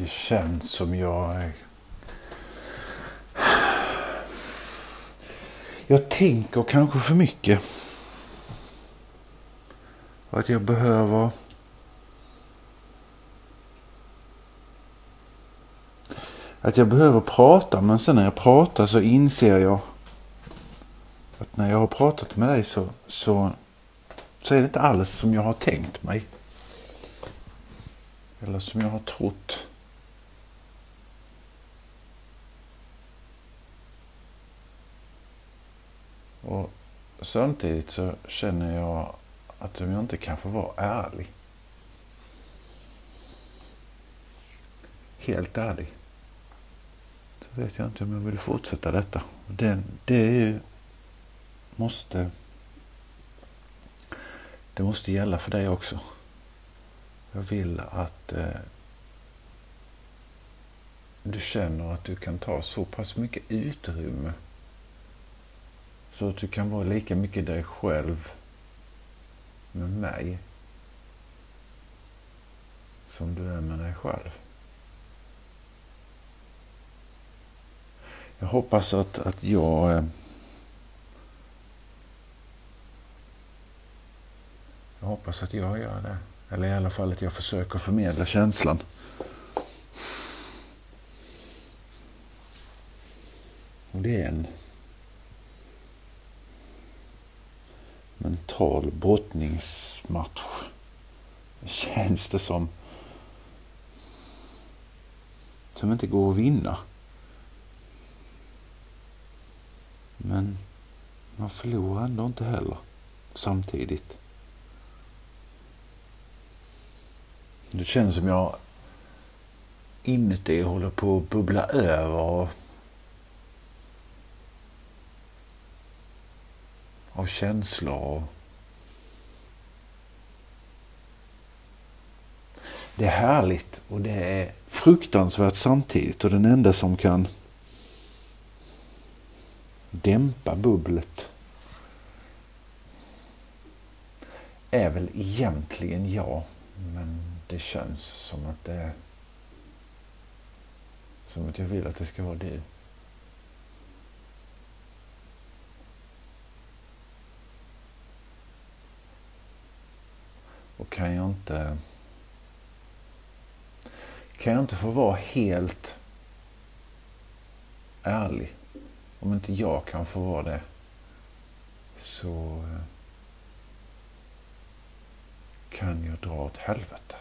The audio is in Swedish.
Det känns som jag... Jag tänker kanske för mycket. Att jag behöver... Att jag behöver prata men sen när jag pratar så inser jag att när jag har pratat med dig så, så, så är det inte alls som jag har tänkt mig. Eller som jag har trott. Och samtidigt så känner jag att om jag inte kan få vara ärlig. Helt ärlig. Så vet jag inte om jag vill fortsätta detta. Det, det är ju, måste det måste gälla för dig också. Jag vill att eh, du känner att du kan ta så pass mycket utrymme så att du kan vara lika mycket dig själv med mig som du är med dig själv. Jag hoppas att, att jag eh, Jag hoppas att jag gör det. Eller i alla fall att jag försöker förmedla känslan. Och det är en mental brottningsmatch. Känns det som. Som inte går att vinna. Men man förlorar ändå inte heller samtidigt. Det känns som jag inuti håller på att bubbla över av känslor. Det är härligt och det är fruktansvärt samtidigt och den enda som kan dämpa bubblet är väl egentligen jag. Men det känns som att det är som att jag vill att det ska vara du. Och kan jag inte kan jag inte få vara helt ärlig, om inte jag kan få vara det, så eh, kan jag dra åt helvete.